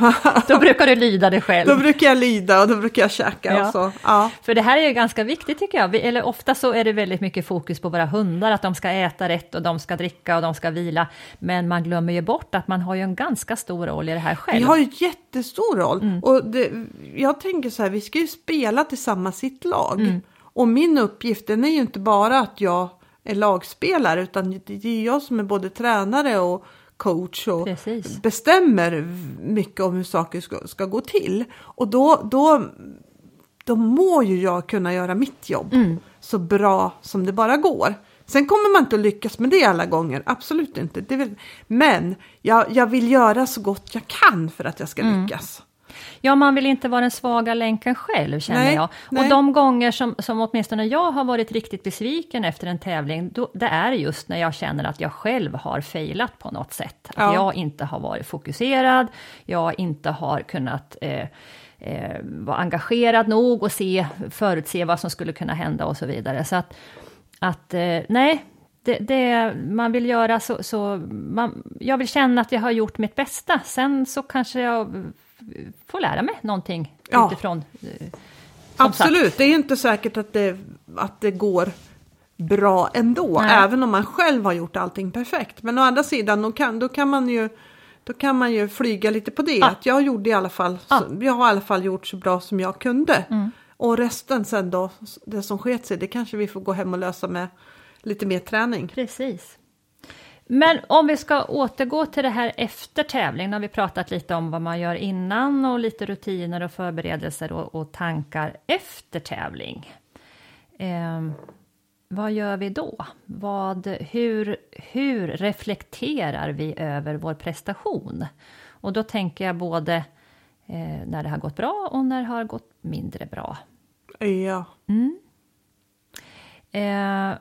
Då brukar du lyda dig själv. då brukar jag lida och då brukar jag käka. Ja. Och så, ja. För det här är ju ganska viktigt tycker jag. Eller ofta så är det väldigt mycket fokus på våra hundar, att de ska äta rätt och de ska dricka och de ska vila. Men man glömmer ju bort att man har ju en ganska stor roll i det här själv. Vi har ju jättestor roll. Mm. Och det, jag tänker så här, vi ska ju spela tillsammans sitt lag. Mm. Och min uppgift den är ju inte bara att jag är lagspelare utan det är jag som är både tränare och coach och Precis. bestämmer mycket om hur saker ska, ska gå till. Och då, då, då må ju jag kunna göra mitt jobb Mm. så bra som det bara går. Sen kommer man inte att lyckas med det alla gånger, absolut inte. Vill, men jag, jag vill göra så gott jag kan för att jag ska Mm. lyckas. Ja, man vill inte vara den svaga länken själv, känner Nej, jag. nej. Och de gånger som, som åtminstone jag har varit riktigt besviken efter en tävling, då, det är just när jag känner att jag själv har failat på något sätt. Att Ja. jag inte har varit fokuserad, jag inte har kunnat eh, eh, vara engagerad nog och se, förutse vad som skulle kunna hända och så vidare. Så att, att eh, nej, det, det man vill göra så, så man, jag vill känna att jag har gjort mitt bästa. Sen så kanske jag får lära mig någonting Ja. utifrån. eh, Absolut, det är inte säkert att det, att det går bra ändå, Nej. även om man själv har gjort allting perfekt. Men å andra sidan, då kan, då kan, man, ju, då kan man ju flyga lite på det. Ja. Att jag gjorde i alla fall. Mm. så, jag har i alla fall gjort så bra som jag kunde. Och resten sen då, det som sket sig, det kanske vi får gå hem och lösa med lite mer träning. Precis. Men om vi ska återgå till det här efter tävling, har vi pratat lite om vad man gör innan och lite rutiner och förberedelser och, och tankar efter tävling. Ehm, vad gör vi då? Vad, hur, hur reflekterar vi över vår prestation? Och då tänker jag både eh, när det har gått bra och när det har gått mindre bra. Ja. Eh,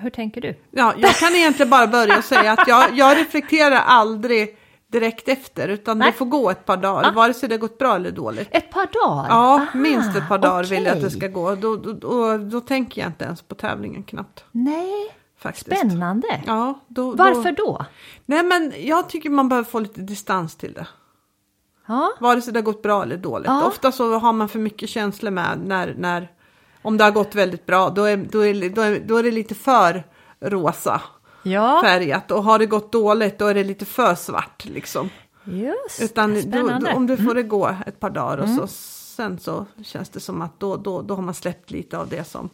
hur tänker du? Ja, jag kan egentligen bara börja och säga att jag, jag reflekterar aldrig direkt efter utan Nej. det får gå ett par dagar, Ja. vare sig det gått bra eller dåligt. Ett par dagar? Ja, Aha, minst ett par dagar vill jag att det ska gå. Då, då, då, då tänker jag inte ens på tävlingen knappt. Nej, Faktiskt. spännande. Ja, då, Varför Då, då? nej men jag tycker man behöver få lite distans till det. Ja, Vare sig det har gått bra eller dåligt. Ja. Ofta så har man för mycket känslor med när, när om det har gått väldigt bra då är, då är, då är, då är det lite för rosa ja färgat och har det gått dåligt då är det lite för svart liksom. just Utan då, då, om du får det gå ett par dagar och så sen så känns det som att då, då, då har man släppt lite av det som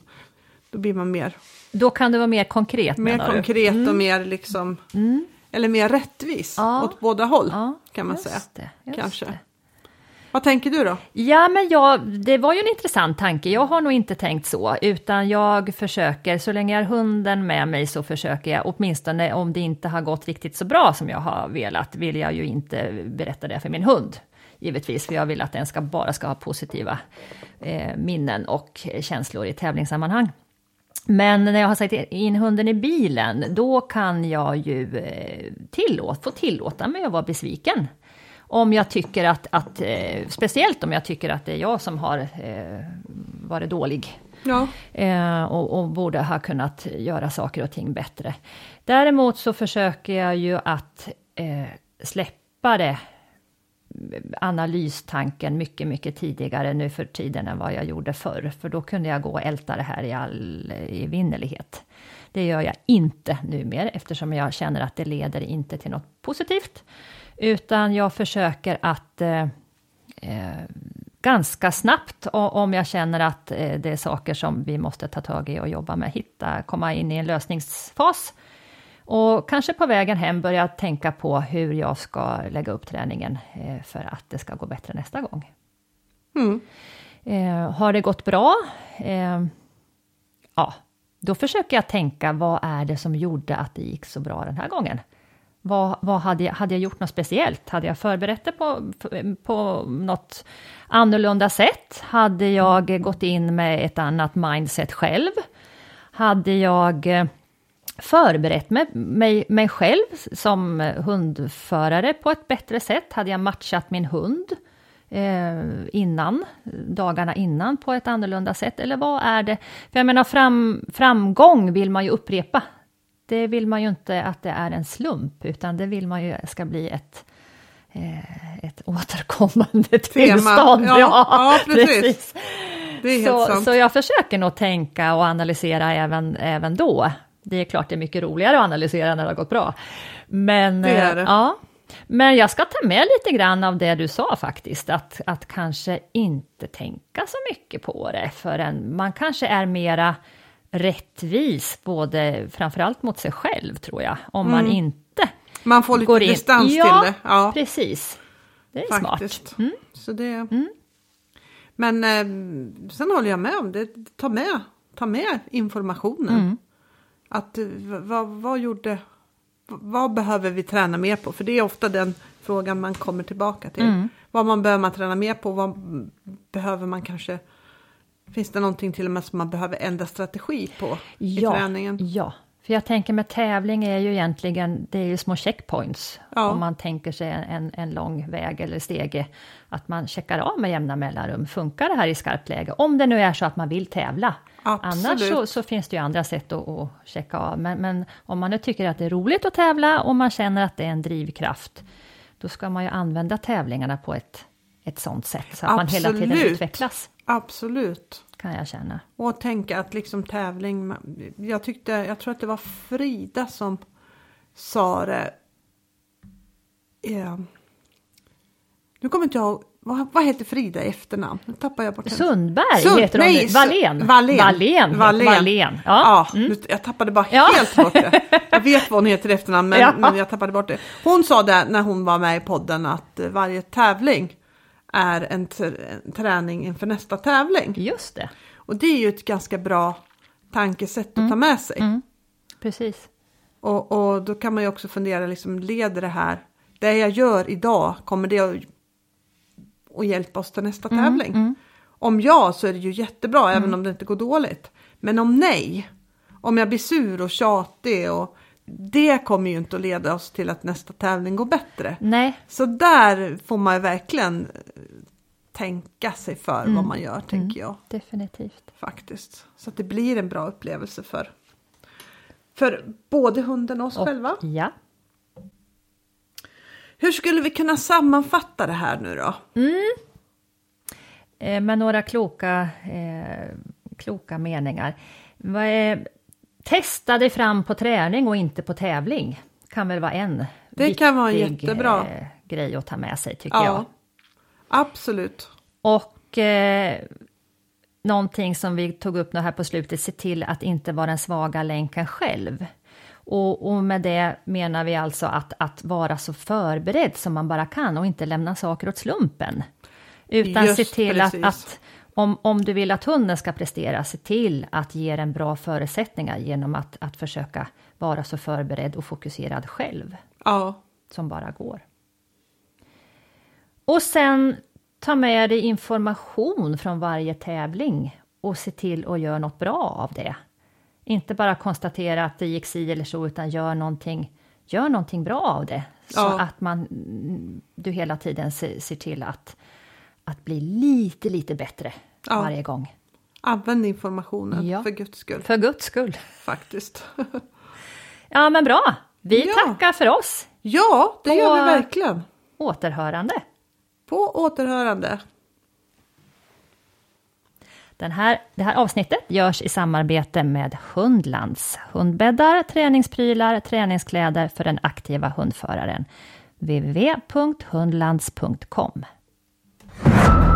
då blir man mer, Då kan det vara mer konkret mer konkret och mer liksom eller mer rättvis Ja. åt båda håll Ja, kan man säga. det, Kanske. det. Vad tänker du då? Ja, men jag, det var ju en intressant tanke. Jag har nog inte tänkt så, utan jag försöker, så länge jag har hunden med mig så försöker jag, åtminstone om det inte har gått riktigt så bra som jag har velat, vill jag ju inte berätta det för min hund. Givetvis, för jag vill att den ska bara ska ha positiva eh, minnen och känslor i tävlingssammanhang. Men när jag har satt in hunden i bilen, då kan jag ju eh, tillåt, få tillåta mig att vara besviken. Om jag tycker att, att eh, speciellt om jag tycker att det är jag som har eh, varit dålig. Ja. Eh, och, och borde ha kunnat göra saker och ting bättre. Däremot så försöker jag ju att eh, släppa det analystanken mycket, mycket tidigare nu för tiden än vad jag gjorde förr. För då kunde jag gå och älta det här i all evinnerlighet. Det gör jag inte numera eftersom jag känner att det leder inte till något positivt. Utan jag försöker att eh, eh, ganska snabbt, om jag känner att eh, det är saker som vi måste ta tag i och jobba med, hitta, komma in i en lösningsfas. Och kanske på vägen hem börja tänka på hur jag ska lägga upp träningen eh, för att det ska gå bättre nästa gång. Mm. Eh, har det gått bra? Eh, ja, då försöker jag tänka, vad är det som gjorde att det gick så bra den här gången? Vad, vad hade, jag, hade jag gjort något speciellt? Hade jag förberett det på, på något annorlunda sätt? Hade jag gått in med ett annat mindset själv? Hade jag eh, förberett mig, mig, mig själv som hundförare på ett bättre sätt? Hade jag matchat min hund eh, innan, dagarna innan på ett annorlunda sätt? Eller vad är det? För jag menar, fram, framgång vill man ju upprepa. Det vill man ju inte att det är en slump, utan det vill man ju ska bli ett eh, ett återkommande tillstånd. Ja, ja, precis. Det är helt Så, sant. så jag försöker nog tänka och analysera även, även då. Det är klart det är mycket roligare att analysera när det har gått bra. Men, Det är det. eh, Ja, men jag ska ta med lite grann av det du sa faktiskt, att, att kanske inte tänka så mycket på det förrän man kanske är mera rättvis, både framförallt mot sig själv tror jag, om man inte Man får lite går in. distans ja, till det. Ja, precis. Det är faktiskt. smart. Mm. Så det... Men eh, sen håller jag med om det. Ta med, ta med informationen. Mm. Att eh, vad, vad gjorde... Vad behöver vi träna mer på? För det är ofta den frågan man kommer tillbaka till. Mm. Vad man behöver man träna mer på? Vad behöver man kanske... Finns det någonting till och med som man behöver ändra strategi på i Ja, träningen? ja, för jag tänker med tävling är ju egentligen, det är ju små checkpoints. Ja. Om man tänker sig en, en lång väg eller stege, att man checkar av med jämna mellanrum. Funkar det här i skarpt läge? Om det nu är så att man vill tävla. Absolut. Annars så, så finns det ju andra sätt att, att checka av. Men, men om man nu tycker att det är roligt att tävla och man känner att det är en drivkraft, då ska man ju använda tävlingarna på ett, ett sånt sätt så att man hela tiden Absolut. utvecklas, Absolut. kan jag känna. Och tänka att liksom tävling, jag tyckte, jag tror att det var Frida som sa det. Eh, nu kommer inte jag vad, vad heter Frida i efternamn? Nu tappar jag bort henne. Sundberg Sund- heter hon nej, Wallén. Wallén. Wallén. Ja, Ja. Mm. nu, jag tappade bara Ja. helt bort det. Jag vet vad hon heter i efternamn men, Ja. men jag tappade bort det. Hon sa det när hon var med i podden att eh, varje tävling är en, en träning inför nästa tävling. Just det, Och det är ju ett ganska bra tankesätt att ta med sig. Mm. precis. Och, och då kan man ju också fundera, liksom, leder det här, det jag gör idag, kommer det att, att hjälpa oss till nästa Mm, tävling? Om ja så är det ju jättebra även om det inte går dåligt. Men om nej, om jag blir sur och tjatig och det kommer ju inte att leda oss till att nästa tävling går bättre. Nej, Så där får man ju verkligen eh, tänka sig för Mm. vad man gör, tänker jag definitivt. faktiskt. Så att det blir en bra upplevelse för, för både hunden och oss Och- själva. Ja. Hur skulle vi kunna sammanfatta det här nu då? Eh, med några kloka, eh, kloka meningar. Vad är, testa dig fram på träning och inte på tävling. Kan väl vara en Det kan vara viktig, jättebra. Eh, grej att ta med sig tycker jag. Ja, absolut. Och eh, någonting som vi tog upp nu här på slutet, se till att inte vara den svaga länken själv. Och, och med det menar vi alltså att, att vara så förberedd som man bara kan och inte lämna saker åt slumpen. Utan Just se till att, att om, om du vill att hunden ska prestera, se till att ge den bra förutsättningar genom att, att försöka vara så förberedd och fokuserad själv Ja, som bara går. Och sen ta med dig information från varje tävling och se till att göra något bra av det. Inte bara konstatera att det gick si eller så, utan gör någonting, gör någonting bra av det. Så Ja. att man, du hela tiden ser, ser till att, att bli lite, lite bättre Ja. varje gång. använd informationen Ja. för guds skull För guds skull. faktiskt. Ja, men bra. Vi Ja. tackar för oss. ja, det På- gör vi verkligen. Återhörande. På återhörande. Den här, det här avsnittet görs i samarbete med Hundlands. Hundbäddar, träningsprylar, träningskläder för den aktiva hundföraren. www.hundlands.com you